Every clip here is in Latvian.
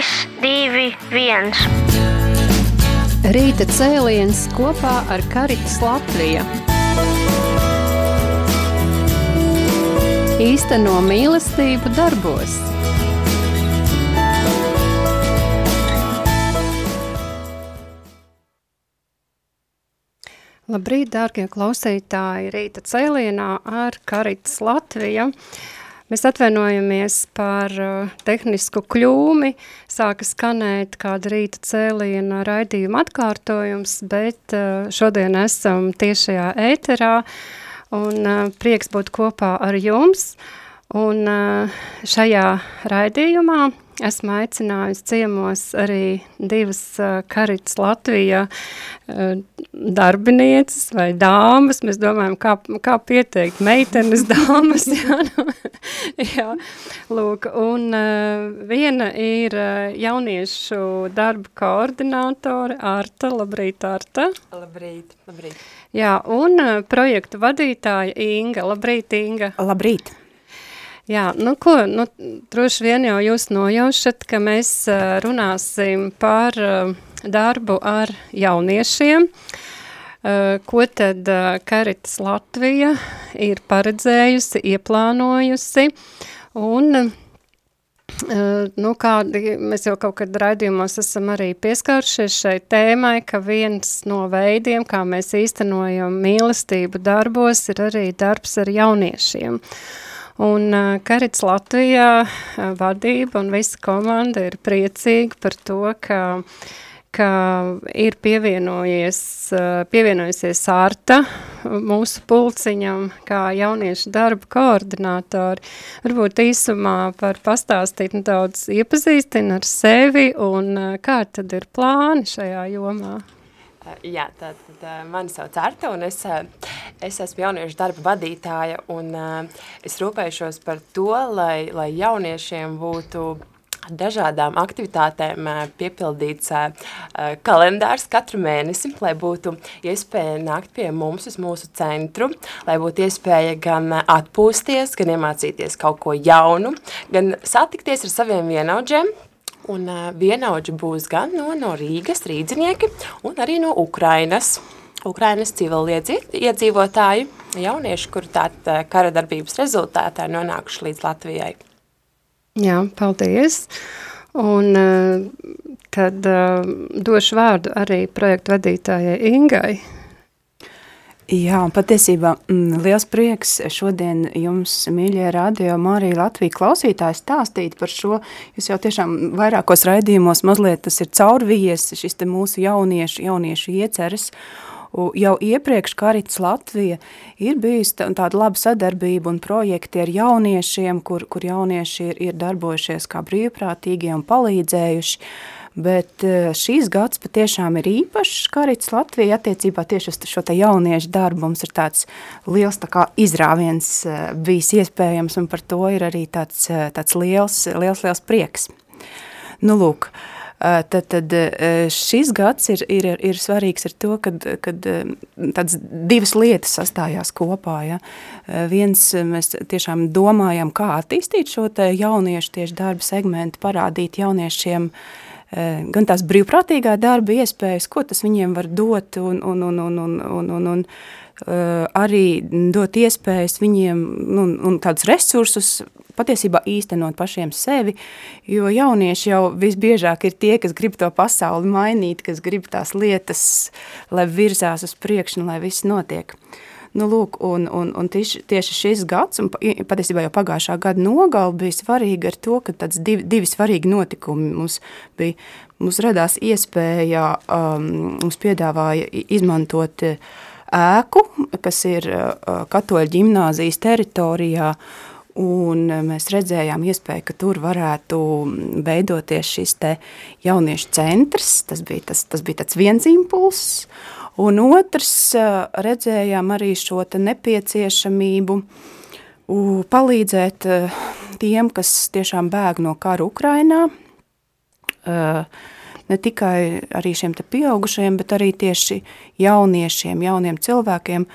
2, 1. Rīta cēliens kopā ar Karitas Latviju. Īsteno mīlestību darbos. Labrīt, dārgie klausītāji! Rīta cēlienā ar Karitas Latviju. Mēs atvainojamies par uh, tehnisku kļūmi, sāka skanēt kāda rīta cēliena raidījuma atkārtojums, bet uh, šodien esam tiešajā ēterā un uh, prieks būt kopā ar jums. Un uh, šajā raidījumā esmu aicinājusi ciemos arī divas uh, Karits Latvija uh, darbinieces vai dāmas. Mēs domājam, kā, kā pieteikt meitenes dāmas. jā, nu, jā, lūk, un uh, viena ir uh, jauniešu darba koordinātore Arta. Labrīt, Arta. Labrīt, labrīt. Jā, un uh, projektu vadītāja Inga. Labrīt, Inga. Labrīt. Jā, nu ko, nu, droši vien jau jūs nojaušat, ka mēs uh, runāsim par uh, darbu ar jauniešiem, uh, ko tad uh, Karitas Latvija ir paredzējusi, ieplānojusi, un uh, nu, kādi, mēs jau kaut kad raidījumos esam arī pieskāršies šai tēmai, ka viens no veidiem, kā mēs īstenojam mīlestību darbos, ir arī darbs ar jauniešiem. Un Karits Latvijā vadība un visa komanda ir priecīga par to, ka, ka ir pievienojies, pievienojusies Ārta mūsu pulciņam kā jauniešu darba koordinātori. Varbūt īsumā var pastāstīt nedaudz iepazīstina ar sevi un kā tad ir plāni šajā jomā? Jā, tad, tad mani sauc Arta un es, es esmu jauniešu darba vadītāja un es rūpējušos par to, lai, lai jauniešiem būtu dažādām aktivitātēm piepildīts kalendārs katru mēnesi, lai būtu iespēja nākt pie mums uz mūsu centru, lai būtu iespēja gan atpūsties, gan iemācīties kaut ko jaunu, gan satikties ar saviem vienaudžiem, Un vienaudži būs gan no, no Rīgas rīdzinieki un arī no Ukrainas. Ukrainas civiliedzīvotāji, jaunieši, kuri tātad kara darbības rezultātā nonākuši līdz Latvijai. Jā, paldies. Un tad došu vārdu arī projektu vadītājai Ingai. Jā, patiesībā mm, liels prieks šodien jums, mīļie radio Marija Latvija klausītāji, stāstīt par šo. Jūs jau tiešām vairākos raidījumos mazliet tas ir caurvījies, šis te mūsu jauniešu, jauniešu ieceres. Jau iepriekš Karits Latvija ir bijusi tāda laba sadarbība un projekti ar jauniešiem, kur, kur jaunieši ir, ir darbojušies kā brīvprātīgie un palīdzējuši. Uh, Bet eh, šīs gads patiešām ir īpašs karits Latvija attiecībā tieši uz šo te jauniešu darbu. Mums ir tāds liels tā kā izrāviens eh, bijis iespējams un par to ir arī tāds, eh, tāds liels, liels, liels prieks. Nu, lūk, tad, tad šis gads ir, ir, ir svarīgs ar to, kad, kad tāds divas lietas sastājās kopā. Ja. Viens, mēs tiešām domājam, kā attīstīt šo te jauniešu tieši darba segmentu, parādīt jauniešiem uh, gan tās brīvprātīgā darba iespējas, ko tas viņiem var dot, un, un, un, un, un, un, un, un uh, arī dot iespējas viņiem nu, un tādus resursus patiesībā īstenot pašiem sevi, jo jaunieši jau visbiežāk ir tie, kas grib to pasauli mainīt, kas grib tās lietas, lai virzās uz priekšu un lai viss notiek. Uh, Nu, lūk, un, un, un tieši, tieši šis gads, un patiesībā jau pagājušā gada nogali bija svarīgi ar to, ka tāds divi, divi svarīgi notikumi mums bija. Mums radās iespēja, um, mums piedāvāja izmantot ēku, kas ir uh, katoļu ģimnāzijas teritorijā, Un mēs redzējām iespēju, ka tur varētu veidoties šis jauniešu centrs. Tas bija, tas, tas bija viens impulss. Un otrs, redzējām arī šo nepieciešamību palīdzēt tiem, kas tiešām bēg no kara Ukrainā, ne tikai arī šiem pieaugušajiem, bet arī tieši jauniešiem, jauniem cilvēkiem,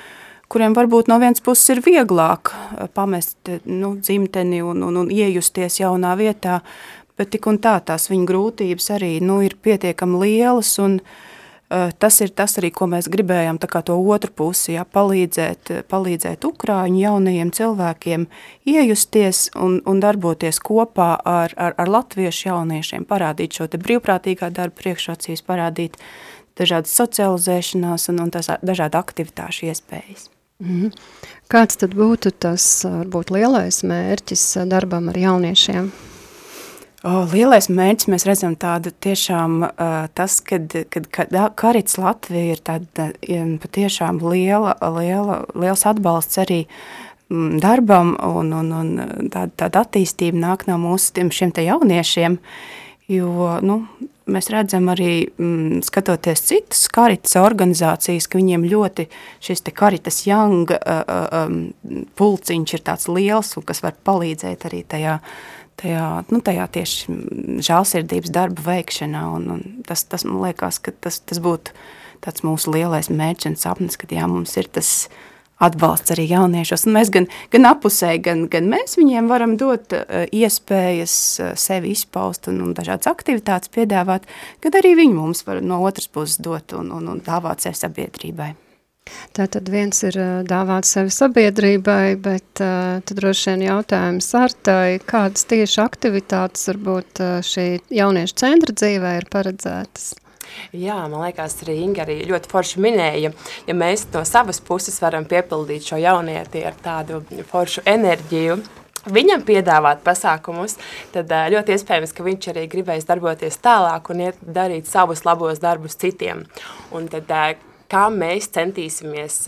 kuriem varbūt no vienas puses ir vieglāk pamest nu, dzimteni un, un, un iejusties jaunā vietā, bet tik un tā tās viņa grūtības arī nu, ir pietiekami lielas, un uh, tas ir tas arī, ko mēs gribējām, tā kā to otru pusi, jā, palīdzēt, palīdzēt Ukrāņu jaunajiem cilvēkiem iejusties un, un darboties kopā ar, ar, ar latviešu jauniešiem, parādīt šo te brīvprātīgā darba priekšrocības, parādīt dažādas socializēšanās un, un tas, dažādu aktivitāšu iespējas. Mm. Kāds tad būtu tas, varbūt, lielais mērķis darbam ar jauniešiem? O, lielais mērķis mēs redzam tādu tiešām uh, tas, kad, kad, kad Karits Latvija ir tāda patiešām liela, liela, liels atbalsts arī mm, darbam un, un, un tāda, tāda attīstība nāk no mūsu tiem, šiem te jauniešiem, jo, nu, mēs redzam arī, mm, skatoties citas karitas organizācijas, ka viņiem ļoti šis te karitas young uh, um, pulciņš ir tāds liels un kas var palīdzēt arī tajā, tajā, nu, tajā tieši žālsirdības darba veikšanā. Un, un tas, tas man liekas, ka tas, tas būtu tāds mūsu lielais mērķis un sapnis, ka jā, mums ir tas atbalsts arī jauniešos. Un mēs gan, gan apusēji, gan, gan mēs viņiem varam dot uh, iespējas uh, sevi izpaust un, un dažādas aktivitātes piedāvāt, kad arī viņi mums var no otras puses dot un, un, un dāvāt sevi sabiedrībai. Tātad viens ir dāvāt sevi sabiedrībai, bet tad droši vien jautājums Artai, kādas tieši aktivitātes varbūt šī jauniešu centra dzīvē ir paredzētas? Jā, man liekas, arī Inga arī ļoti forši minēja, ja mēs no savas puses varam piepildīt šo jaunieti ar tādu foršu enerģiju, viņam piedāvāt pasākumus, tad ļoti iespējams, ka viņš arī gribēs darboties tālāk un iet darīt savus labos darbus citiem. Un tad, kā mēs centīsimies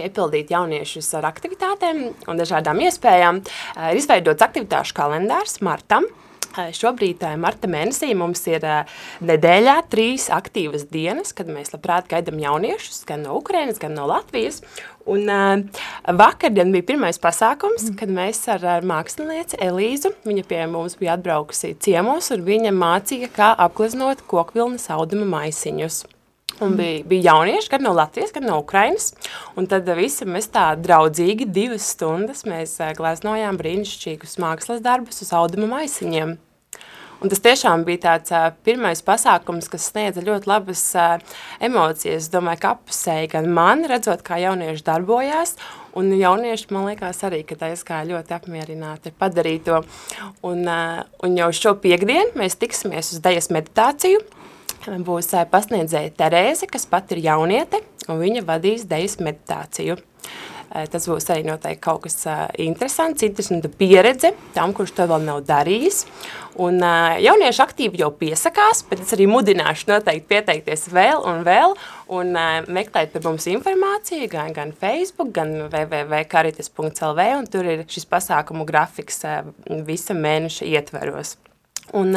piepildīt jauniešus ar aktivitātēm un dažādām iespējām, ir izveidots aktivitāšu kalendārs martam, Šobrīd, marta mēnesī, mums ir nedēļā trīs aktīvas dienas, kad mēs labprāt gaidām jauniešus, gan no Ukrainas, gan no Latvijas. Un uh, vakardien bija pirmais pasākums, mm. kad mēs ar, ar mākslinieci Elīzu, viņa pie mums bija atbraukusi ciemos, un viņa mācīja, kā apgleznot kokvilnas auduma maisiņus. Un bija, bija jaunieši, gan no Latvijas, gan no Ukrainas. Un tad visi mēs tā draudzīgi divas stundas mēs gleznojām brīnišķīgus mākslas darbus uz auduma maisiņiem. Un tas tiešām bija tāds uh, pirmais pasākums, kas sniedza ļoti labas uh, emocijas. Es domāju, ka apusēji gan man, redzot, kā jaunieši darbojās, un jaunieši, man liekas, arī, ka aizgāja ļoti apmierināti padarīt to. Un, uh, un jau šo piekdienu mēs tiksimies uz dejas meditāciju, būs pasniedzēja Terēze, kas pat ir jauniete, un viņa vadīs dejas meditāciju. Tas būs arī noteikti kaut kas interesants, interesanta pieredze tam, kurš to vēl nav darījis. Un jaunieši aktīvi jau piesakās, bet es arī mudināšu noteikti pieteikties vēl un vēl un meklēt par mums informāciju gan, gan Facebook, gan www.karitas.lv, un tur ir šis pasākumu grafiks visa mēneša ietveros. Un,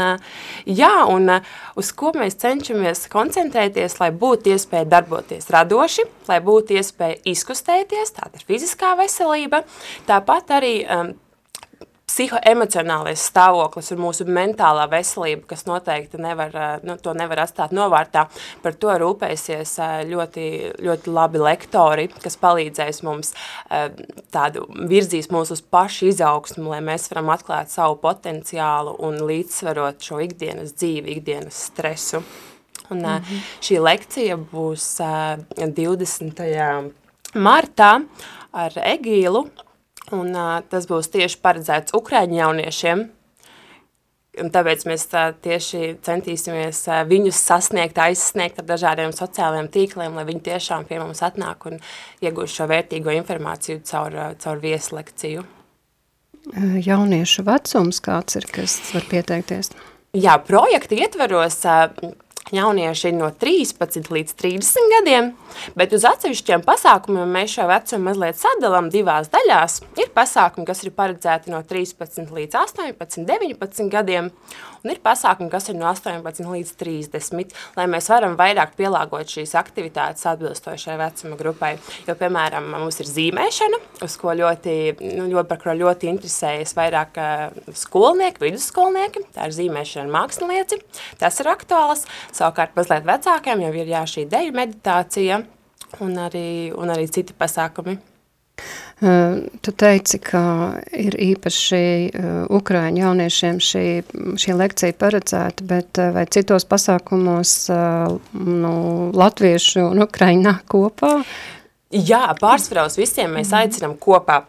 jā, un uz ko mēs cenšamies koncentrēties, lai būtu iespēja darboties radoši, lai būtu iespēja izkustēties, tāda ir fiziskā veselība, tāpat arī um, psihoemocionālais stāvoklis un mūsu mentālā veselība, kas noteikti nevar, eh, nu, to nevar atstāt novārtā. Par to rūpēsies eh, ļoti, ļoti labi lektori, kas palīdzēs mums eh, tādu, virzīs mūs uz pašu izaugsmu, lai mēs varam atklāt savu potenciālu un līdzsvarot šo ikdienas dzīvi, ikdienas stresu. Un mm -hmm. šī lekcija būs 20. martā ar Egīlu, Un, uh, tas būs tieši paredzēts Ukraiņu jauniešiem. Un tāpēc mēs tā, tieši centīsimies uh, viņus sasniegt, aizsniegt ar dažādiem sociālajiem tīkliem, lai viņi tiešām pie mums atnāk un iegūst šo vērtīgo informāciju caur, caur vieslekciju. Jauniešu vecums kāds ir, kas var pieteikties? Jā, projekta ietveros jaunieši ir no 13 līdz 30 gadiem, bet uz atsevišķiem pasākumiem mēs šo vecumu mazliet sadalām divās daļās. Ir pasākumi, kas ir paredzēti no 13 līdz 18, 19 gadiem, un ir pasākumi, kas ir no 18 līdz 30, lai mēs varam vairāk pielāgot šīs aktivitātes atbilstošai vecuma grupai. Jo, piemēram, mums ir zīmēšana, uz ko ļoti, nu, ļoti, par kuru ļoti interesējas vairāk skolnieki, vidusskolnieki, tā ir zīmēšana mākslinieci, tas ir aktuāls, savukārt mazliet vecākiem jau ir jā šī deju meditācija un arī, un arī citi pasākumi. Tu teici, ka ir īpaši Ukraiņu jauniešiem šī, šī lekcija paredzēta, bet vai citos pasākumos nu, latviešu un Ukraiņu nāk kopā? Jā, pārsvarā uz visiem mēs aicinām kopā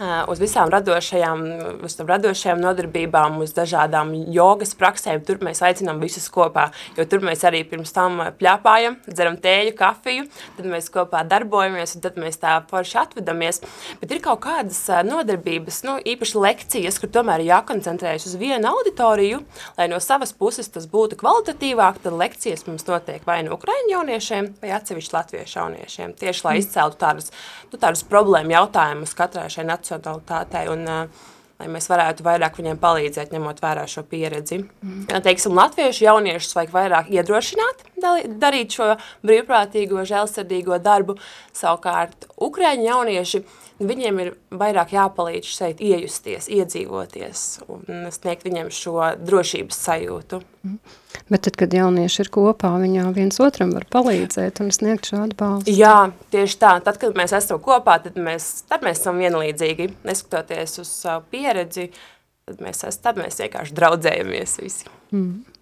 uz visām radošajām, uz radošajām nodarbībām, uz dažādām jogas praksēm. Tur mēs aicinām visus kopā, jo tur mēs arī pirms tam pļāpājam, dzeram tēju, kafiju, tad mēs kopā darbojamies, un tad mēs tā forši atvedamies. Bet ir kaut kādas nodarbības, nu, īpaši lekcijas, kur tomēr jākoncentrējas uz vienu auditoriju, lai no savas puses tas būtu kvalitatīvāk, tad lekcijas mums notiek vai no ukraiņu jauniešiem, vai atsevišķi latviešu jauniešiem, tieši lai izceltu tādus, nu, tādus problēmu jautājumus katrai šai nacionālajai nacionalitātei un uh, lai mēs varētu vairāk viņiem palīdzēt, ņemot vērā šo pieredzi. Mm. Teiksim, latviešu jauniešus vajag vairāk iedrošināt, darīt šo brīvprātīgo, žēlsirdīgo darbu. Savukārt, ukrāņu jaunieši, viņiem ir vairāk jāpalīdz šeit iejusties, iedzīvoties un sniegt viņiem šo drošības sajūtu. Mm. Bet tad, kad jaunieši ir kopā, viņā viens otram var palīdzēt un sniegt šo atbalstu. Jā, tieši tā. Tad, kad mēs esam kopā, tad mēs, tad mēs esam vienlīdzīgi. Neskatoties uz savu pieredzi, tad mēs, es, tad mēs vienkārši draudzējamies visi. Mm.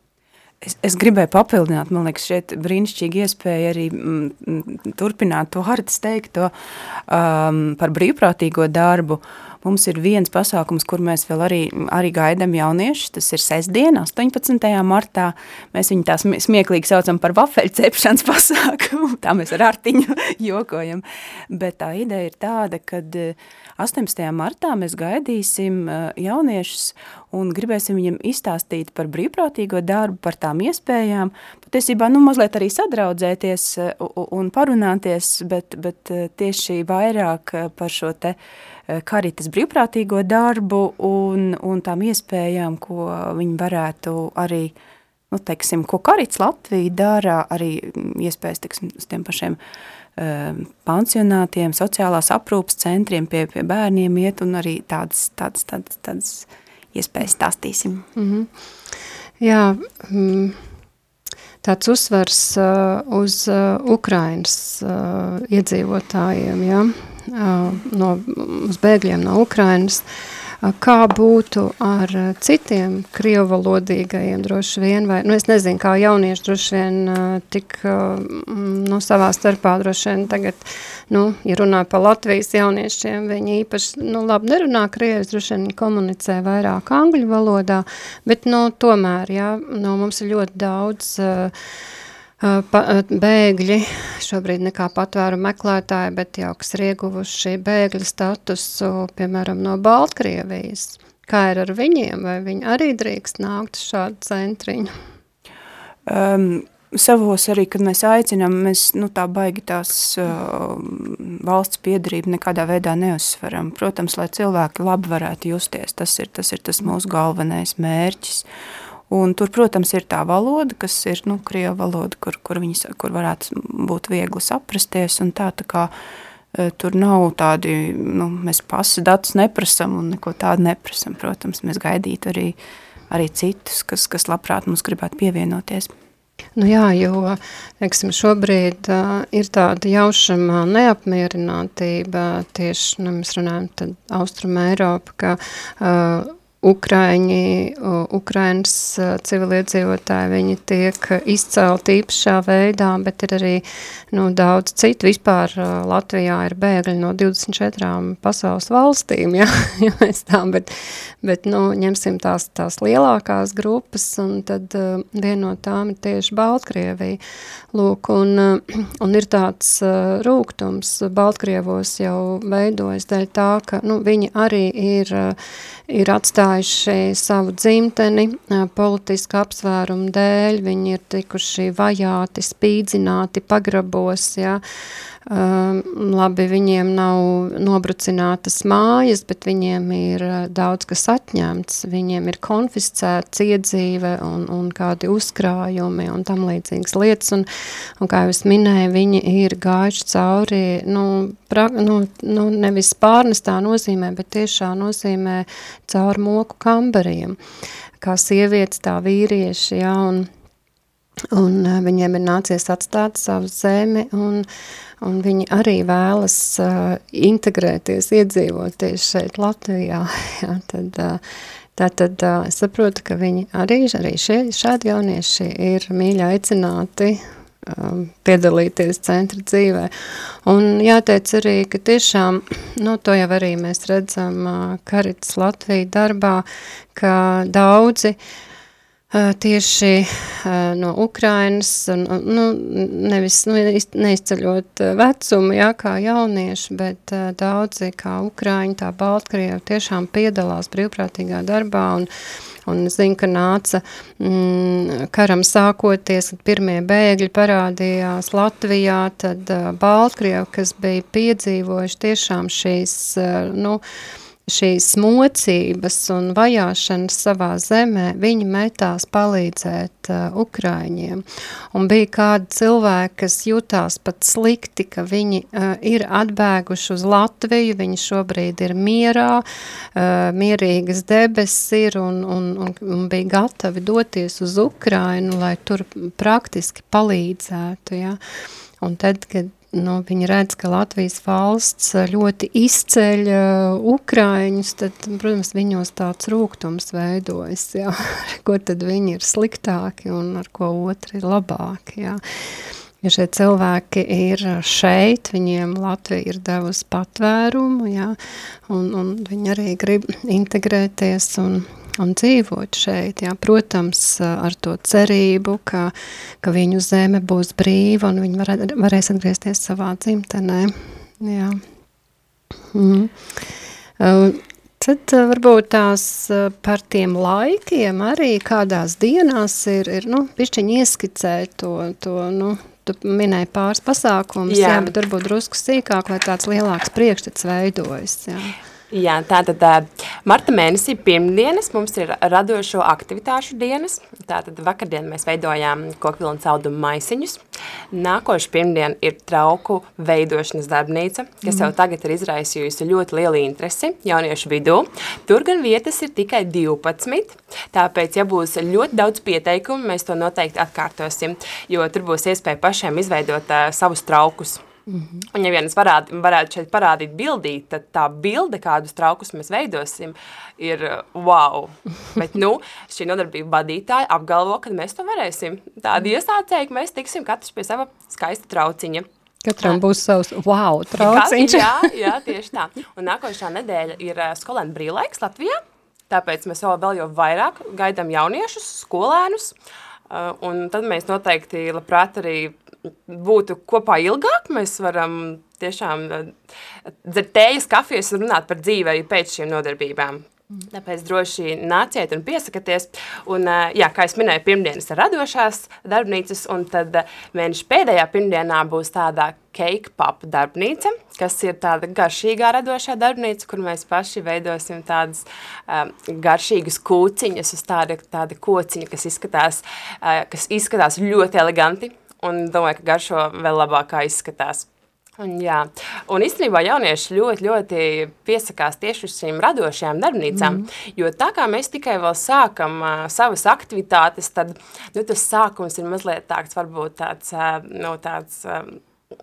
Es, es gribēju papildināt, man liekas, šeit brīnišķīgi iespēja arī mm, mm turpināt to Hartas teikto um, par brīvprātīgo darbu. Mums ir viens pasākums, kur mēs vēl arī, arī gaidām jauniešus. Tas ir sestdiena, 18. martā. Mēs viņu tā smieklīgi saucam par vafeļu cepšanas pasākumu. Tā mēs ar artiņu jokojam. Bet tā ideja ir tāda, ka 18. Eh, martā mēs gaidīsim eh, jauniešus un gribēsim viņiem izstāstīt par brīvprātīgo darbu, par tām iespējām. Patiesībā, nu, mazliet arī sadraudzēties eh, un parunāties, bet, bet tieši vairāk par šo te uh, karitas brīvprātīgo darbu un, un tām iespējām, ko viņi varētu arī, nu, teiksim, ko karits Latvija dara, arī iespējas, teiksim, uz tiem pašiem uh, pansionātiem, sociālās aprūpas centriem pie, pie bērniem iet un arī tādas, tādas, tādas, tādas iespējas stāstīsim. Mm -hmm. Jā, mm, tāds uzsvars uh, uz uh, Ukrainas uh, iedzīvotājiem. Ja? No, uz bēgļiem no Ukrainas. Kā būtu ar citiem krievalodīgajiem droši vien, vai, nu es nezinu, kā jaunieši droši vien tik, nu, savā starpā droši vien tagad, nu, ja runā par Latvijas jauniešiem, viņi īpaši, nu, labi nerunā krievis, droši vien komunicē vairāk angļu valodā, bet, nu, tomēr, jā, nu, mums ir ļoti daudz uh, bēgļi, šobrīd nekā patvēru meklētāji, bet jau kas ir ieguvuši bēgļu statusu, piemēram, no Baltkrievijas. Kā ir ar viņiem, vai viņi arī drīkst nākt šādu centriņu? Um, savos arī, kad mēs aicinām, mēs nu, tā baigi tās uh, valsts piedarību nekādā veidā neuzsveram. Protams, lai cilvēki labi varētu justies, tas ir tas, ir tas mūsu galvenais mērķis. Uh, Un tur, protams, ir tā valoda, kas ir nu, krievu valoda, kur, kur, viņas, kur varētu būt viegli saprasties. Tā, tā kā, e, tur nav tādi, nu, mēs pasi datus neprasam un neko tādu neprasam. Protams, mēs gaidītu arī, arī citus, kas, kas labprāt mums gribētu pievienoties. Nu jā, jo teiksim, šobrīd uh, ir tāda jaušama neapmierinātība tieši, nu, mēs runājam, Austrum Eiropa, ka uh, Ukraiņi, Ukrainas civiliedzīvotāji, viņi tiek izcelti īpašā veidā, bet ir arī nu, daudz citu. Vispār Latvijā ir bēgļi no 24 pasaules valstīm, ja, ja mēs tā, bet, bet nu, ņemsim tās, tās lielākās grupas, un tad uh, viena no tām ir tieši Baltkrievija. Lūk, un, uh, un ir tāds uh, rūgtums Baltkrievos jau veidojas dēļ tā, ka nu, viņi arī ir, ir atstājuši atstājuši savu dzimteni politisku apsvērumu dēļ, viņi ir tikuši vajāti, spīdzināti, pagrabos, ja, labi, viņiem nav nobrucinātas mājas, bet viņiem ir daudz kas atņemts, viņiem ir konfiscēts iedzīve un, un kādi uzkrājumi un tam līdzīgas lietas, un, un kā es minēju, viņi ir gājuši cauri, nu, pra, nu, nu nevis pārnestā nozīmē, bet tiešā nozīmē cauri moku kambariem, kā sievietes, tā vīrieši, ja, un un uh, viņiem ir nācies atstāt savu zemi, un, un viņi arī vēlas uh, integrēties, iedzīvoties šeit Latvijā. Jā, tad, uh, Tātad uh, es saprotu, ka viņi arī, arī šie, šādi jaunieši ir mīļi aicināti piedalīties centra dzīvē. Un jāteic arī, ka tiešām, nu, to jau arī mēs redzam Karits Latvija darbā, ka daudzi uh, tieši no Ukrainas, nu, nevis nu, neizceļot vecumu, jā, kā jaunieši, bet daudzi kā Ukraiņi, tā Baltkrievi tiešām piedalās brīvprātīgā darbā un, un zinu, ka nāca mm, karam sākoties, kad pirmie bēgļi parādījās Latvijā, tad Baltkrievi, kas bija piedzīvojuši tiešām šīs, nu, šīs mocības un vajāšanas savā zemē, viņi metās palīdzēt uh, Ukraiņiem. Un bija kādi cilvēki, kas jutās pat slikti, ka viņi uh, ir atbēguši uz Latviju, viņi šobrīd ir mierā, uh, mierīgas debesis ir un, un, un, un bija gatavi doties uz Ukrainu, lai tur praktiski palīdzētu, ja. Un tad, kad nu, viņi redz, ka Latvijas valsts ļoti izceļ uh, Ukraiņus, tad, protams, viņos tāds rūgtums veidojas, jā. ko tad viņi ir sliktāki un ar ko otri ir labāki, jā. Ja šie cilvēki ir šeit, viņiem Latvija ir devusi patvērumu, jā, un, un viņi arī grib integrēties un un dzīvot šeit, jā, protams, ar to cerību, ka, ka viņu zeme būs brīva un viņi var, varēs atgriezties savā dzimtenē, jā. Mm. Tad varbūt tās par tiem laikiem arī kādās dienās ir, ir nu, pišķiņi ieskicēt to, to, nu, tu minēji pāris pasākumus, jā. jā, bet varbūt drusku sīkāk, lai tāds lielāks priekšstats veidojas, jā. Jā, tātad marta mēnesī pirmdienas mums ir radošo aktivitāšu dienas. Tātad vakardien mēs veidojām kokvilnu caudumu maisiņus. Nākošu pirmdien ir trauku veidošanas darbnīca, kas mm. jau tagad ir izraisījusi ļoti lielu interesi jauniešu vidū. Tur gan vietas ir tikai 12, tāpēc, ja būs ļoti daudz pieteikumu, mēs to noteikti atkārtosim, jo tur būs iespēja pašiem izveidot uh, savus traukus. Mm -hmm. Un, ja vienas varētu, varētu šeit parādīt bildīt, tad tā bilde, kādus traukus mēs veidosim, ir wow. Bet, nu, šī nodarbība vadītāja apgalvo, ka mēs to varēsim. Tādi iesācēji, ka mēs tiksim katrs pie sava skaista trauciņa. Katram būs savs wow trauciņš. jā, jā, tieši tā. Un nākošā nedēļa ir skolēnu brīvlaiks Latvijā, tāpēc mēs vēl, vēl jau vairāk gaidām jauniešus, skolēnus, un tad mēs noteikti labprāt arī būtu kopā ilgāk, mēs varam tiešām eh, dzert tējas, kafijas un runāt par dzīvi arī pēc šīm nodarbībām. Tāpēc droši nāciet un piesakieties. Un, eh, jā, kā es minēju, pirmdienas ir radošās darbnīcas, un tad eh, mēneša pēdējā pirmdienā būs tāda cake pop darbnīca, kas ir tāda garšīgā radošā darbnīca, kur mēs paši veidosim tādas um, garšīgas kūciņas uz tāda, tāda kociņa, kas izskatās, uh, kas izskatās ļoti eleganti, un domāju, ka garšo vēl labākā izskatās. Un, jā. un īstenībā jaunieši ļoti, ļoti piesakās tieši uz šīm radošajām darbnīcām, mm. jo tā kā mēs tikai vēl sākam uh, savas aktivitātes, tad nu, tas sākums ir mazliet tāds, varbūt tāds, uh, nu, tāds uh,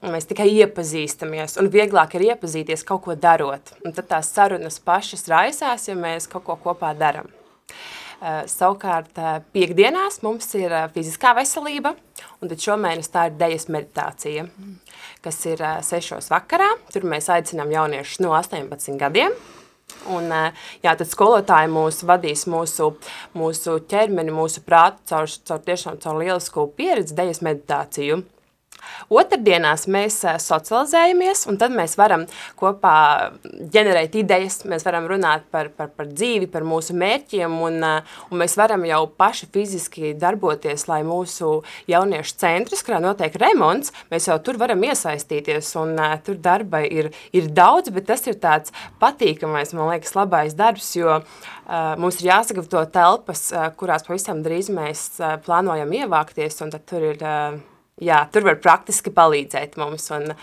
mēs tikai iepazīstamies, un vieglāk ir iepazīties kaut ko darot. Un tad tās sarunas pašas raisās, ja mēs kaut ko kopā daram. Uh, savukārt, uh, piekdienās mums ir uh, fiziskā veselība, un tad šomēnes tā ir dejas meditācija, kas ir sešos vakarā. Tur mēs aicinām jauniešus no 18 gadiem. Un, jā, tad skolotāji mūs vadīs mūsu, mūsu ķermeni, mūsu prātu caur, caur tiešām caur lielisku pieredzi dejas meditāciju. Otrdienās mēs socializējamies, un tad mēs varam kopā ģenerēt idejas, mēs varam runāt par, par, par dzīvi, par mūsu mērķiem, un, un mēs varam jau paši fiziski darboties, lai mūsu jauniešu centrs, kurā notiek remonts, mēs jau tur varam iesaistīties, un uh, tur darba ir, ir daudz, bet tas ir tāds patīkamais, man liekas, labais darbs, jo uh, mums ir jāsagatavo telpas, uh, kurās pavisam drīz mēs uh, plānojam ievākties, un tad tur ir... Uh, jā, tur var praktiski palīdzēt mums, un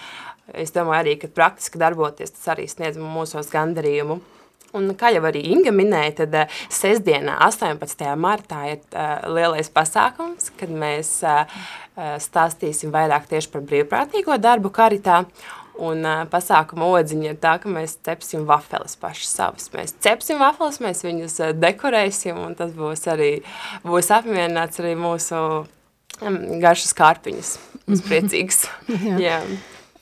es domāju arī, ka praktiski darboties tas arī sniedz mūsos gandarījumu. Un, kā jau arī Inga minēja, tad uh, sestdienā, 18. martā, ir uh, lielais pasākums, kad mēs uh, stāstīsim vairāk tieši par brīvprātīgo darbu karitā. Un uh, pasākuma odziņa ir tā, ka mēs cepsim vafeles paši savas. Mēs cepsim vafeles, mēs viņus uh, dekorēsim, un tas būs arī, būs apmierināts arī mūsu garšas kārpiņas. Mums priecīgs. Jā. Jā.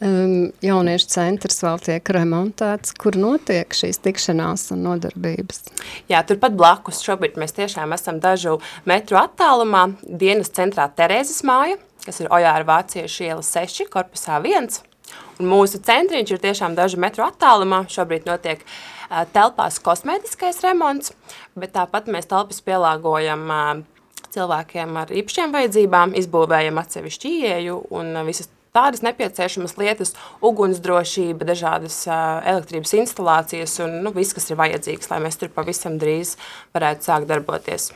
Um, jauniešu centrs vēl tiek remontēts, kur notiek šīs tikšanās un nodarbības. Jā, turpat blakus šobrīd mēs tiešām esam dažu metru attālumā dienas centrā Terēzes māja, kas ir Ojāra Vāciešu iela 6, korpusā 1. Un mūsu centriņš ir tiešām dažu metru attālumā. Šobrīd notiek uh, telpās kosmētiskais remonts, bet tāpat mēs telpas pielāgojam uh, cilvēkiem ar īpašiem vajadzībām, izbūvējam atsevišķu ieeju un visas tādas nepieciešamas lietas, ugunsdrošība, dažādas elektrības instalācijas un nu, viss, kas ir vajadzīgs, lai mēs tur pavisam drīz varētu sākt darboties.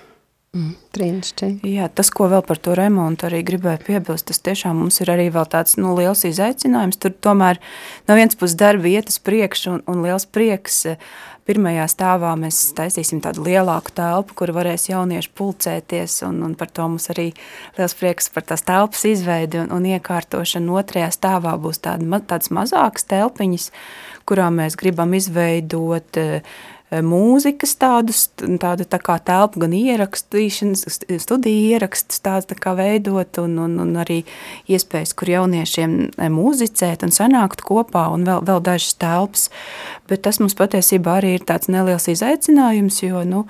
Mm, Brīnišķīgi. Jā, tas, ko vēl par to remontu arī gribēju piebilst, tas tiešām mums ir arī vēl tāds nu, liels izaicinājums. Tur tomēr no vienas puses darba vietas priekš un, un liels prieks uh, Pirmajā stāvā mēs taisīsim tādu lielāku telpu, kur varēs jaunieši pulcēties, un, un par to mums arī liels prieks par tās telpas izveidi un, un iekārtošanu. Otrajā stāvā būs tāda, tādas mazākas telpiņas, kurām mēs gribam izveidot uh, mūzikas tādus, tādu tā kā telpu, gan ierakstīšanas, studiju ierakstus tāds tā kā veidot un, un, un arī iespējas, kur jauniešiem eh, muzicēt un sanākt kopā un vēl, vēl dažas telpas. Bet tas mums patiesībā arī ir tāds neliels izaicinājums, jo, nu,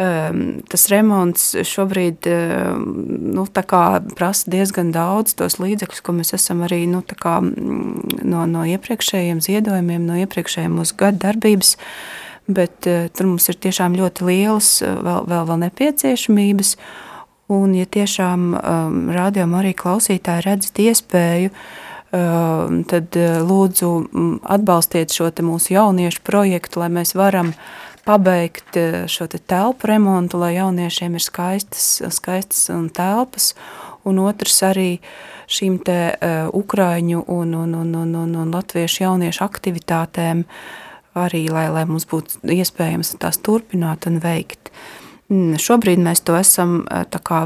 Um, tas remonts šobrīd um, nu, prasa diezgan daudz tos līdzekļus, ko mēs esam arī nu, kā, mm, no, no iepriekšējiem ziedojumiem, no iepriekšējiem mūsu gada darbības bet uh, tur mums ir tiešām ļoti lielas uh, vēl, vēl, vēl nepieciešamības. Un, ja tiešām um, rādījumā arī klausītāji redzat iespēju, uh, tad uh, lūdzu atbalstiet šo mūsu jauniešu projektu, lai mēs varam pabeigt šo te telpu remontu, lai jauniešiem ir skaistas, skaistas un telpas, un otrs arī šīm te uh, ukraiņu un, un, un, un, un, un latviešu jauniešu aktivitātēm uh, arī, lai, lai mums būtu iespējams tās turpināt un veikt. Mm, šobrīd mēs to esam kā,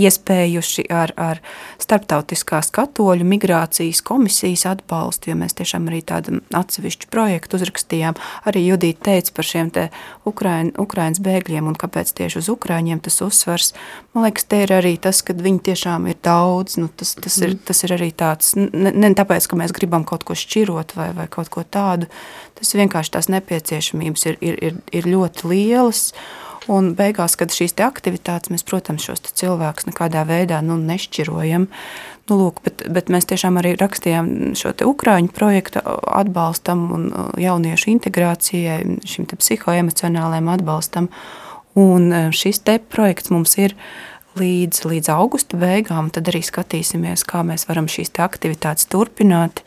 iespējuši ar, ar starptautiskās katoļu migrācijas komisijas atbalstu, jo mēs tiešām arī tādu atsevišķu projektu uzrakstījām. Arī Judīte teica par šiem te Ukrain, Ukrainas bēgļiem un kāpēc tieši uz Ukraiņiem tas uzsvars. Man liekas, te ir arī tas, ka viņi tiešām ir daudz. Nu, tas, tas, ir, mm. tas ir arī tāds, ne, ne tāpēc, ka mēs gribam kaut ko šķirot vai, vai kaut ko tādu. Tas vienkārši tās nepieciešamības ir, ir, ir, ir ļoti lielas. Un beigās, kad šīs aktivitātes, mēs, protams, šos cilvēkus nekādā veidā nu, nešķirojam. Nu, lūk, bet, bet mēs tiešām arī rakstījām šo Ukrāņu projektu atbalstam un jauniešu integrācijai, šim psihoemocionālajiem atbalstam. Un e, šis te projekts mums ir līdz, līdz augusta beigām, tad arī skatīsimies, kā mēs varam šīs aktivitātes turpināt,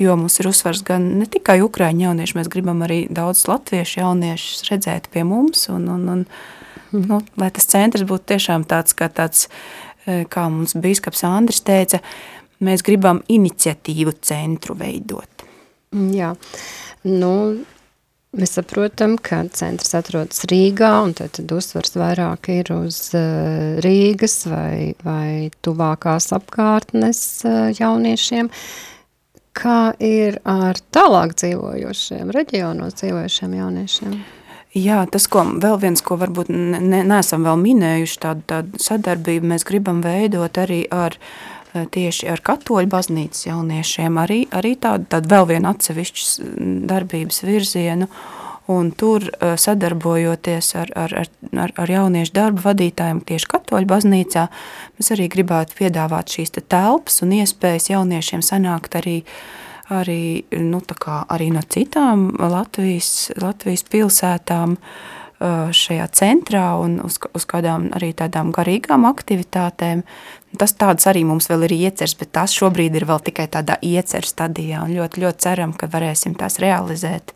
jo mums ir uzsvars gan ne tikai ukraiņu jaunieši, mēs gribam arī daudz latviešu jauniešus redzēt pie mums, un, un, un mm. nu, lai tas centrs būtu tiešām tāds, kā tāds, e, kā mums bīskaps Andris teica, mēs gribam iniciatīvu centru veidot. Jā, nu, Mēs saprotam, ka centrs atrodas Rīgā, un tad, uzsvars vairāk ir uz uh, Rīgas vai, vai tuvākās apkārtnes uh, jauniešiem. Kā ir ar tālāk dzīvojošiem, reģionos dzīvojošiem jauniešiem? Jā, tas, ko vēl viens, ko varbūt ne, neesam vēl minējuši, tādu, tādu sadarbību mēs gribam veidot arī ar eh, tieši ar katoļu baznīcas jauniešiem, arī, arī tādu, tādu vēl vienu atsevišķu darbības virzienu, un tur eh, sadarbojoties ar, ar, ar, ar jauniešu darba vadītājiem tieši katoļu baznīcā, mēs arī gribētu piedāvāt šīs te telpas un iespējas jauniešiem sanākt arī uh, arī, nu, kā, arī no citām Latvijas, Latvijas pilsētām šajā centrā un uz, uz kādām arī tādām garīgām aktivitātēm. Tas tāds arī mums vēl ir iecers, bet tas šobrīd ir vēl tikai tādā ieceru stadijā un ļoti, ļoti ceram, ka varēsim tās realizēt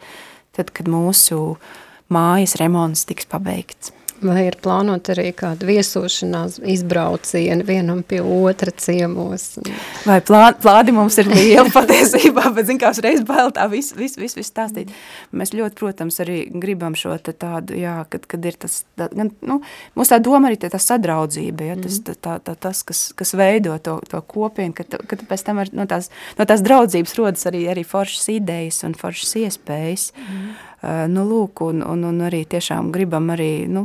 tad, kad mūsu mājas remonts tiks pabeigts. Vai ir plānot arī kādu viesošanās izbraucienu vienam pie otra ciemos? Vai plā, plādi mums ir liela patiesībā, bet zin kā uzreiz bail tā visu, visu, visu, visu stāstīt. Mēs ļoti, protams, arī gribam šo tādu, jā, kad, kad ir tas, tā, gan, nu, mums tā doma arī tā sadraudzība, ja, tas, tā, tā, tā, tas, kas, kas veido to, to kopienu, kad, kad pēc tam ar, no, tās, no tās draudzības rodas arī, arī foršas idejas un foršas iespējas. Mm. Uh, nu, lūk, un, un, un arī tiešām gribam arī, nu,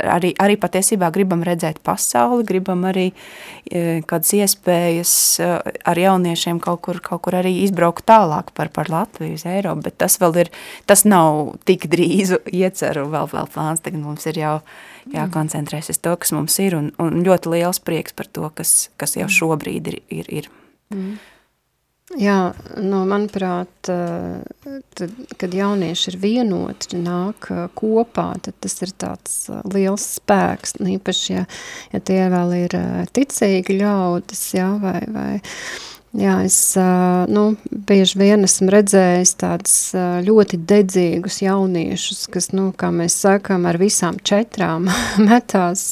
arī, arī patiesībā gribam redzēt pasauli, gribam arī uh, kādas iespējas uh, ar jauniešiem kaut kur, kaut kur arī izbraukt tālāk par, par Latviju uz Eiropu, bet tas vēl ir, tas nav tik drīzu ieceru vēl, vēl plāns, tagad mums ir jau jākoncentrēs uz to, kas mums ir, un, un ļoti liels prieks par to, kas, kas jau šobrīd ir. ir, ir. Mm. Jā, nu, manuprāt, tad, kad jaunieši ir vienoti, nāk kopā, tad tas ir tāds liels spēks, un īpaši, ja, ja tie vēl ir ticīgi ļaudis, jā, vai, vai, jā, es, nu, bieži vien esmu redzējis tādus ļoti dedzīgus jauniešus, kas, nu, kā mēs sakam, ar visām četrām metās,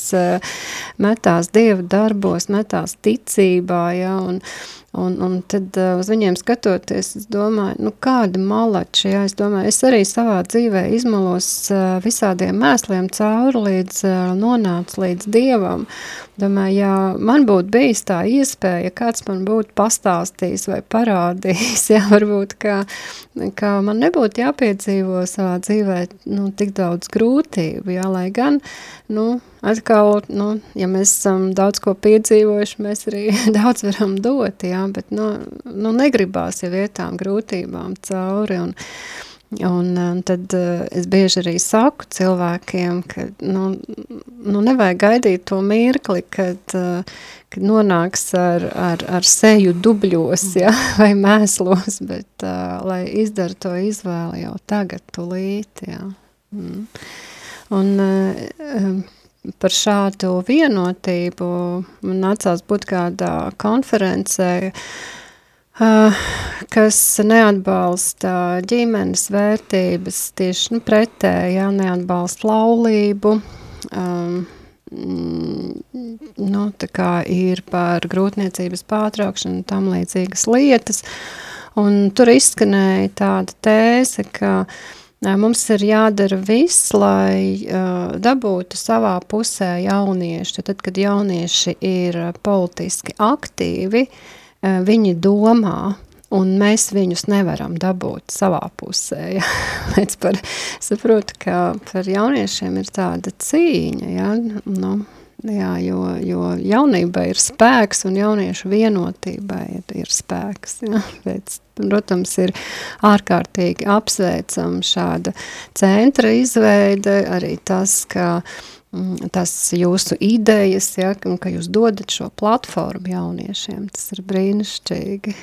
metās Dieva darbos, metās ticībā, jā, un, Un, un tad uh, uz viņiem skatoties, es domāju, nu kādi malači, jā, es domāju, es arī savā dzīvē izmalos uh, visādiem mēsliem cauri līdz uh, nonācu līdz Dievam. Domāju, ja man būtu bijis tā iespēja, ja kāds man būtu pastāstījis vai parādījis, jā, varbūt, ka, ka man nebūtu jāpiedzīvo savā dzīvē, nu, tik daudz grūtību, jā, lai gan, nu, atkal, nu, ja mēs esam daudz ko piedzīvojuši, mēs arī daudz varam dot, jā, bet, nu, nu negribās jau vietām grūtībām cauri, un, un, un tad uh, es bieži arī saku cilvēkiem, ka, nu, nu nevajag gaidīt to mirkli, kad, uh, kad nonāks ar, ar, ar seju dubļos, ja, vai mēslos, bet uh, lai izdara to izvēli jau tagad, tulīt, jā. Mm. Un, uh, par šādu vienotību man nācās būt kādā konferencē, kas neatbalsta ģimenes vērtības, tieši nu, pretēji, jā, neatbalsta laulību, um, nu, tā kā ir par grūtniecības pārtraukšanu un tam līdzīgas lietas, un tur izskanēja tāda tēze, ka uh, Mums ir jādara viss, lai uh, dabūtu savā pusē jaunieši. Tad, kad jaunieši ir politiski aktīvi, uh, viņi domā, un mēs viņus nevaram dabūt savā pusē. Ja? Līdz par, saprotu, ka par jauniešiem ir tāda cīņa, ja? nu, jā, jo, jo jaunībai ir spēks un jauniešu vienotībai ir, ir spēks. Ja? Pēc protams, ir ārkārtīgi apsveicama šāda centra izveide, arī tas, ka mm, tas jūsu idejas, ja, ka jūs dodat šo platformu jauniešiem, tas ir brīnišķīgi.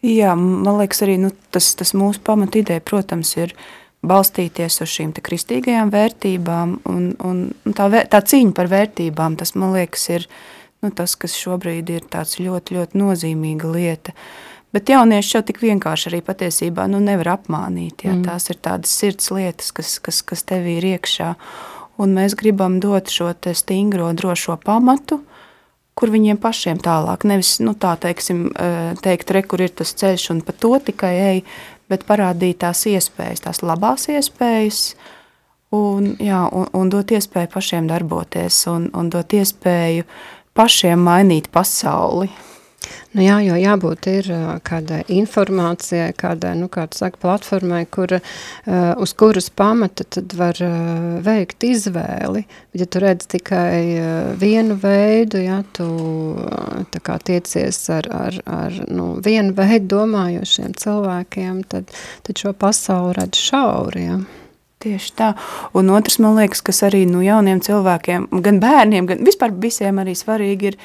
Jā, man liekas arī, nu, tas, tas mūsu pamat ideja, protams, ir balstīties uz šīm kristīgajām vērtībām un, un, un tā, tā cīņa par vērtībām, tas, man liekas, ir nu, tas, kas šobrīd ir tāds ļoti, ļoti nozīmīga lieta. Bet jaunieši jau tik vienkārši arī patiesībā nu, nevar apmānīt. Ja? Mm. Tās ir tādas sirds lietas, kas, kas, kas tevī ir iekšā. Un mēs gribam dot šo stingro, drošo pamatu, kur viņiem pašiem tālāk. Nevis nu, tā teiksim, eh, teikt, re, kur ir tas ceļš un pa to tikai ej, bet parādīt tās iespējas, tās labās iespējas. Un, jā, un, un dot iespēju pašiem darboties, un, un dot iespēju pašiem mainīt pasauli. Nu jā, jo jābūt ir kādai informācijai, kādai, nu, kā tu saki, platformai, kur, uz kuras pamata tad var veikt izvēli. Ja tu redz tikai vienu veidu, ja tu tā kā tiecies ar, ar, ar nu, vienu veidu domājošiem cilvēkiem, tad, tad šo pasauli redz šauri, ja. Tieši tā. Un otrs, man liekas, kas arī nu, jauniem cilvēkiem, gan bērniem, gan vispār visiem arī svarīgi ir,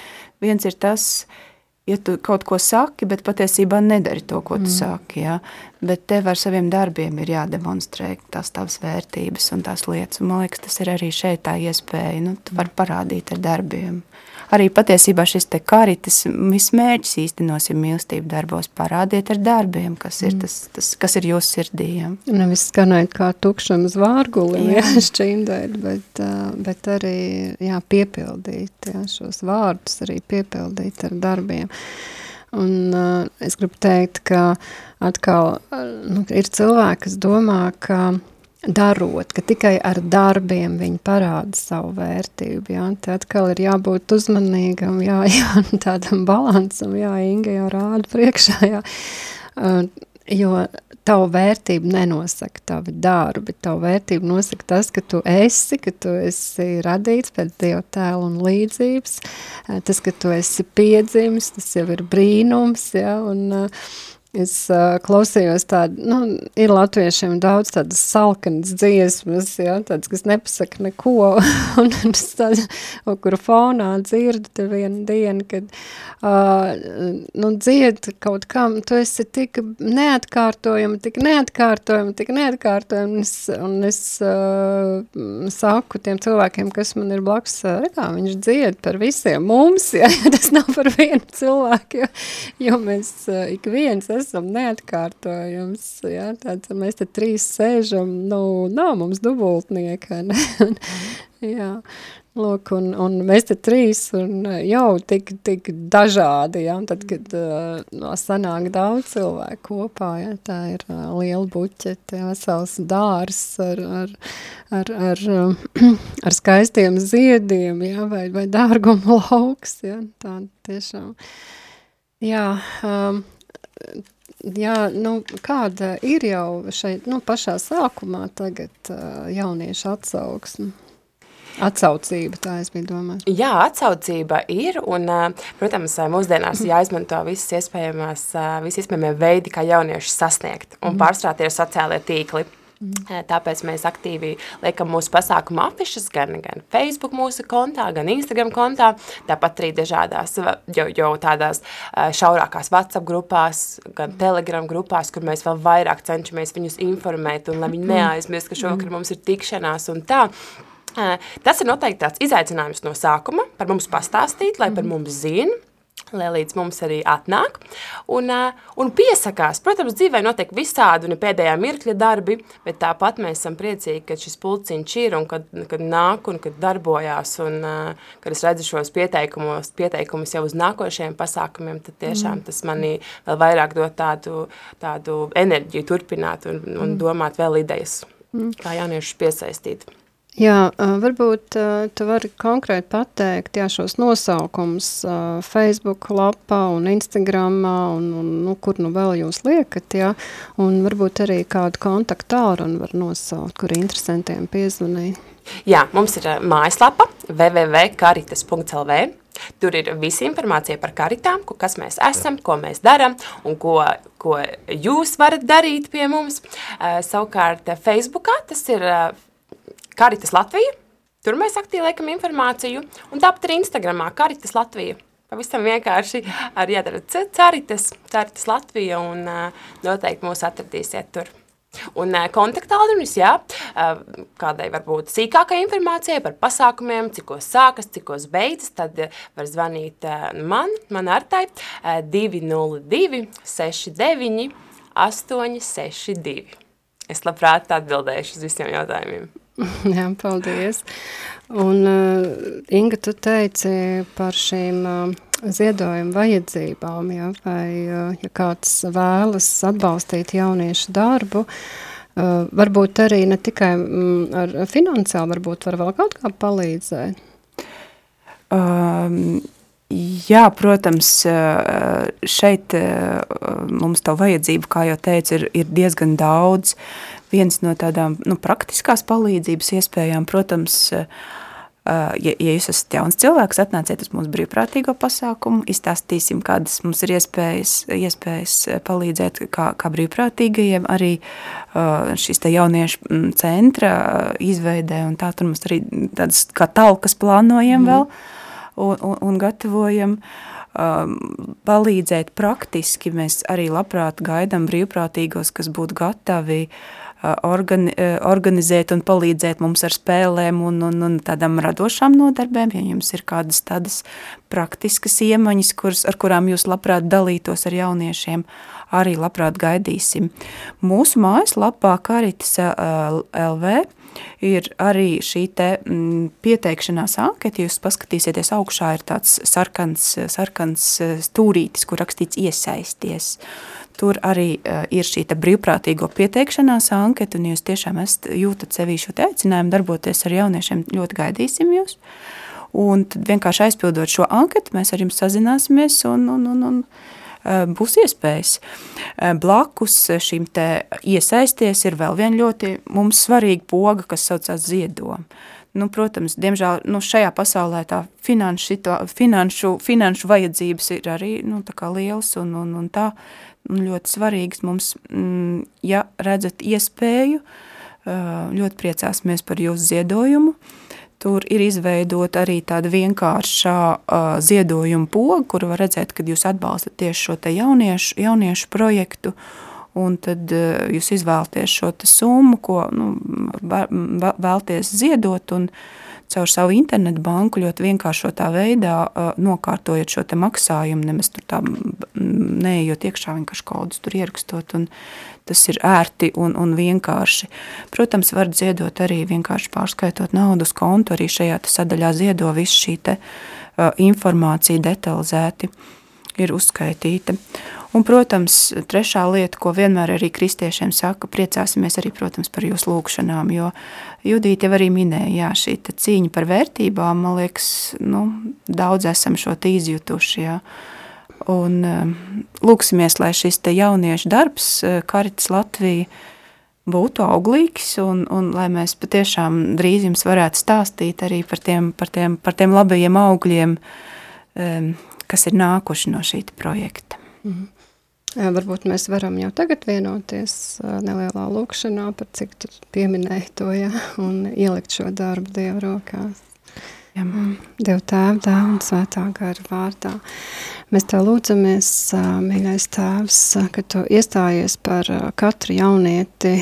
viens ir tas, uh, ja tu kaut ko saki, bet patiesībā nedari to, ko tu mm. saki. Ja? Bet tev ar saviem darbiem ir jādemonstrē tās tavas vērtības un tās lietas. Un man liekas, tas ir arī šeit tā iespēja. Nu, tu vari parādīt ar darbiem. Arī patiesībā šis te karitas vismērķis īstenosim mīlestību darbos, parādiet ar darbiem, kas ir, tas, tas, kas ir jūsu sirdī. Ja? Nevis skanēt kā tukšam uz vārguli, jā. jā, šķindēt, bet, bet arī jā, piepildīt jā, šos vārdus, arī piepildīt ar darbiem. Un uh, es gribu teikt, ka atkal nu, ir cilvēki, kas domā, ka darot, ka tikai ar darbiem viņi parāda savu vērtību. Jā. Te atkal ir jābūt uzmanīgam, jā, jā, tādam balansam, jā, Inga jau rāda priekšā, jā. Uh, jo tavu vērtību nenosaka tavi darbi, tavu vērtību nosaka tas, ka tu esi, ka tu esi radīts pēc Dieva tēla un līdzības, tas, ka tu esi piedzimis, tas jau ir brīnums, ja, un uh, Es uh, klausījos tādu, nu, ir latviešiem daudz tādas salkanas dziesmas, ja, tādas, kas nepasaka neko, un es tādu, kuru fonā dzirdu te vienu dienu, kad, uh, nu, dzied kaut kam, tu esi tik neatkārtojama, tik neatkārtojama, tik neatkārtojama, un es, un es uh, saku tiem cilvēkiem, kas man ir blakus, rekā, viņš dzied par visiem mums, ja, tas nav par vienu cilvēku, jo, jo mēs uh, ik viens esam esam neatkārtojams, ja, tāds, mēs te trīs sēžam, nu, nav mums dubultnieka, jā, lūk, un, un mēs te trīs, un jau tik, tik dažādi, ja, un tad, kad uh, sanāk daudz cilvēku kopā, ja, tā ir uh, liela buķete, vesels dārs ar, ar, ar, ar, ar skaistiem ziediem, ja, vai, vai dārguma lauks, ja, tā tiešām. Jā, um, jā, nu, kāda ir jau šeit, nu, pašā sākumā tagad uh, jauniešu atsauksme? Atsaucība, tā es biju domāju. Jā, atsaucība ir, un, protams, mūsdienās jāizmanto visas iespējamās, visi iespējamie veidi, kā jaunieši sasniegt, un mm. pārstrāt ir sociālie tīkli. Mm. Tāpēc mēs aktīvi liekam mūsu pasākumu afišas gan, gan Facebook mūsu kontā, gan Instagram kontā, tāpat arī dažādās jau, jau tādās šaurākās WhatsApp grupās, gan Telegram grupās, kur mēs vēl vairāk cenšamies viņus informēt un lai viņi neaizmirst, ka šovakar mums ir tikšanās un tā. Tas ir noteikti tāds izaicinājums no sākuma, par mums pastāstīt, lai par mums zina, lai līdz mums arī atnāk un, un piesakās. Protams, dzīvē notiek visādi un pēdējā mirkļa darbi, bet tāpat mēs esam priecīgi, ka šis pulciņš ir un kad, kad nāk un kad darbojās un kad es redzu šos pieteikumus, pieteikumus jau uz nākošajiem pasākumiem, tad tiešām tas manī vēl vairāk dot tādu, tādu enerģiju turpināt un, un domāt vēl idejas, mm. kā jauniešus piesaistīt. Jā, varbūt tu vari konkrēti pateikt jā, šos nosaukums Facebook lapā un Instagramā un, un nu, kur nu vēl jūs liekat, jā, un varbūt arī kādu kontaktu tālruni var nosaukt, kur interesantiem piezvanīt. Jā, mums ir mājaslapa www.karitas.lv. Tur ir visa informācija par karitām, ko, kas mēs esam, ko mēs darām un ko, ko jūs varat darīt pie mums. Savukārt Facebookā tas ir Karitas Latvija. Tur mēs aktīvi liekam informāciju, un tāpat arī Instagramā Karitas Latvija. Pavisam vienkārši ar jādara Caritas, Caritas Latvija, un noteikti mūs atradīsiet tur. Un kontaktālrunis, jā, kādai varbūt sīkākai informācijai par pasākumiem, cikos sākas, cikos beidzas, tad var zvanīt man, man artai, uh, 202 69 862. Es labprāt atbildēšu uz visiem jautājumiem. Jā, paldies. Un, uh, Inga, tu teici par šīm uh, ziedojuma vajadzībām, ja, vai, uh, ja kāds vēlas atbalstīt jauniešu darbu, uh, varbūt arī ne tikai mm, ar finansiāli, varbūt var vēl kaut kā palīdzēt? Um, Jā, protams, šeit mums tā vajadzība, kā jau teicu, ir, ir diezgan daudz. Viens no tādām nu, praktiskās palīdzības iespējām, protams, ja, ja jūs esat jauns cilvēks, atnāciet uz mūsu brīvprātīgo pasākumu, izstāstīsim, kādas mums ir iespējas, iespējas palīdzēt kā, kā brīvprātīgajiem, arī šīs te jauniešu centra izveidē, un tā tur mums arī tādas kā talkas plānojam mm. vēl, un, un, un gatavojam. Um, palīdzēt praktiski, mēs arī labprāt gaidām brīvprātīgos, kas būtu gatavi organi, organizēt un palīdzēt mums ar spēlēm un, un, un tādām radošām nodarbēm, ja jums ir kādas tādas praktiskas iemaņas, kuras, ar kurām jūs labprāt dalītos ar jauniešiem, arī labprāt gaidīsim. Mūsu mājaslapā Karitas LV ir arī šī te m, pieteikšanās anketa, jūs paskatīsieties augšā ir tāds sarkans, sarkans stūrītis, kur rakstīts iesaisties. Tur arī uh, ir šī brīvprātīgo pieteikšanās anketa, un jūs tiešām esat, jūtat sevī šo aicinājumu darboties ar jauniešiem, ļoti gaidīsim jūs. Un tad vienkārši aizpildot šo anketu, mēs ar jums sazināsimies un, un, un, un uh, būs iespējas. Uh, blakus šim te iesaisties ir vēl viena ļoti mums svarīga poga, kas saucās ziedoma. Nu, protams, diemžēl nu, šajā pasaulē tā finanšu, finanšu, finanšu vajadzības ir arī nu, lielas un, un, un tā ļoti svarīgs mums, mm, ja redzat iespēju, ļoti priecāsimies par jūsu ziedojumu. Tur ir izveidota arī tāda vienkāršā uh, ziedojuma poga, kur var redzēt, kad jūs atbalstat tieši šo jauniešu, jauniešu projektu, un tad jūs izvēlties šo summu, ko nu, vēlties ziedot, un uh, caur savu internetu banku ļoti vienkāršotā veidā uh, nokārtojot šo maksājumu, nemaz tur tā neejot iekšā vienkārši kodus tur ierakstot, tas ir ērti un, un vienkārši. Protams, var ziedot arī vienkārši pārskaitot naudu uz kontu, arī šajā sadaļā ziedo visu šī te uh, informācija detalizēti ir uzskaitīta. Un, protams, trešā lieta, ko vienmēr arī kristiešiem saka, priecāsimies arī, protams, par jūsu lūkšanām, jo Judīte jau arī minēja, jā, šī cīņa par vērtībām, man liekas, nu, daudz esam šo izjutuši, jā. Un lūksimies, lai šis te jauniešu darbs, Karitas Latvija, būtu auglīgs un, un lai mēs patiešām drīz jums varētu stāstīt arī par tiem, par tiem, par tiem labajiem augļiem, kas ir nākuši no šī projekta. -hmm. Jā, varbūt mēs varam jau tagad vienoties nelielā lūkšanā, par cik tu pieminēji to, ja, un ielikt šo darbu Dieva rokās. Jā. Dievu tēvu, dēvu un svētā gara vārdā. Mēs tev lūdzamies, mīļais tēvs, ka tu iestājies par katru jaunieti,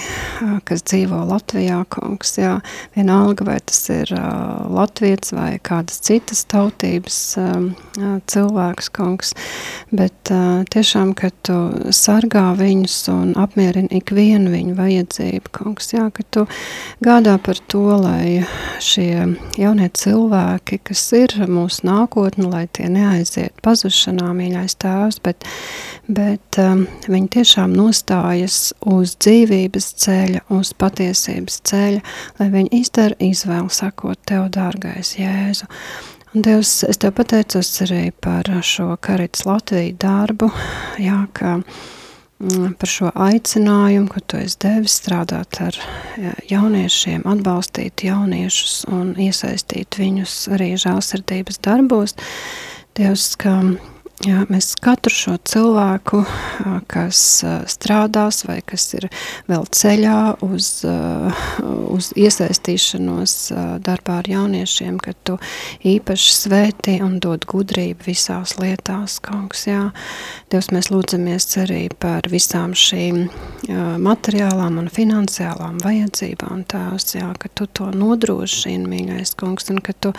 kas dzīvo Latvijā, kungs, jā, vienalga, vai tas ir latviets vai kādas citas tautības cilvēks, kungs, bet tiešām, ka tu sargā viņus un apmierini ikvienu viņu vajadzību, kungs, jā, ka tu gādā par to, lai šie jaunie cilvēki cilvēki, kas ir mūsu nākotne, lai tie neaiziet pazušanā, mīļais tēvs, bet, bet um, viņi tiešām nostājas uz dzīvības ceļa, uz patiesības ceļa, lai viņi izdara izvēlu sakot Tev, dārgais Jēzu. Un Dievs, es Tev pateicos arī par šo Karits Latviju darbu, jā, ka Mm, par šo aicinājumu, ko tu esi devis strādāt ar jauniešiem, atbalstīt jauniešus un iesaistīt viņus arī žālsirdības darbos. Dievs, ka Jā, mēs katru šo cilvēku, kas strādās vai kas ir vēl ceļā uz, uz iesaistīšanos darbā ar jauniešiem, ka tu īpaši svētī un dod gudrību visās lietās, kungs, jā. Dievs, mēs lūdzamies arī par visām šīm materiālām un finansiālām vajadzībām, tās, jā, ka tu to nodrošini, mīļais kungs, un ka tu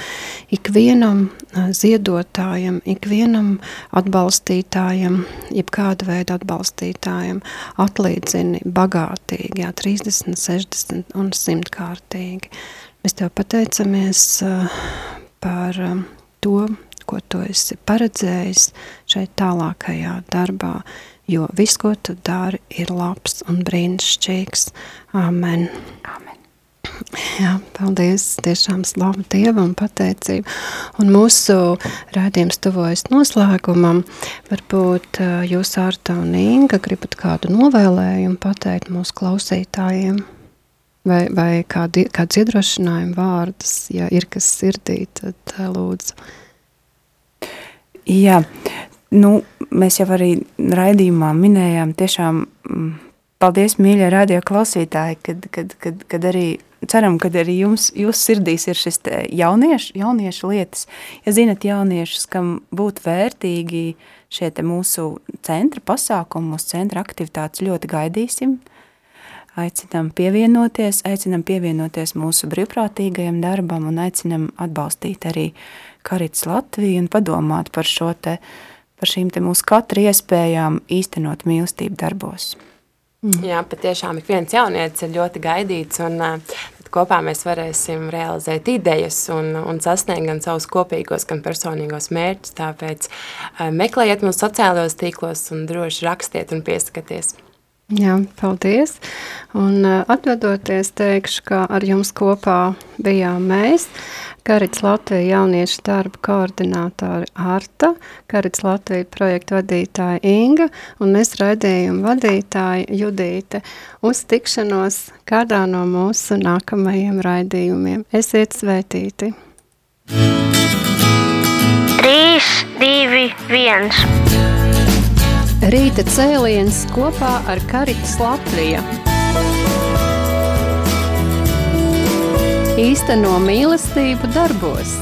ikvienam ziedotājam, ikvienam atbalstītājam, jeb kāda veida atbalstītājam, atlīdzini bagātīgi, jā, 30, 60 un 100 kārtīgi. Mēs tev pateicamies uh, par um, to, ko tu esi paredzējis šeit tālākajā darbā, jo viss, ko tu dari, ir labs un brīnišķīgs. Amen. Amen. Jā, paldies, tiešām slavu Dievam pateicību. Un mūsu rādījums tuvojas noslēgumam. Varbūt jūs, Arta un Inga, gribat kādu novēlējumu pateikt mūsu klausītājiem? Vai, vai kādi, kāds iedrošinājumu vārdus, ja ir kas sirdī, tad lūdzu. Jā, nu, mēs jau arī raidījumā minējām tiešām mm, paldies, mīļie radio klausītāji, kad, kad, kad, kad arī ceram, ka arī jums, jūs sirdīs ir šis jauniešu, jauniešu lietas. Ja zinat jauniešus, kam būtu vērtīgi šie te mūsu centra pasākumi, mūsu centra aktivitātes ļoti gaidīsim. aicinām pievienoties, aicinām pievienoties mūsu brīvprātīgajam darbam un aicinām atbalstīt arī Karits Latviju un padomāt par šo te, par šīm te mūsu katra iespējām īstenot mīlestību darbos. Jā, patiešām ik viens jaunietis ir ļoti gaidīts un kopā mēs varēsim realizēt idejas un, un sasniegt gan savus kopīgos, gan personīgos mērķus. Tāpēc uh, meklējiet mūsu sociālajos tīklos un droši rakstiet un pieskaties. Jā, paldies. Un atvedoties teikšu, ka ar jums kopā bijām mēs, Karits Latvija jauniešu darba koordinātori Arta, Karits Latvija projektu vadītāja Inga un mēs raidījumu vadītāja Judīte uz tikšanos kādā no mūsu nākamajiem raidījumiem. Esiet svētīti! 3, 2, 1 Rīta cēliens kopā ar Karitas Latviju. Īsteno mīlestību darbos.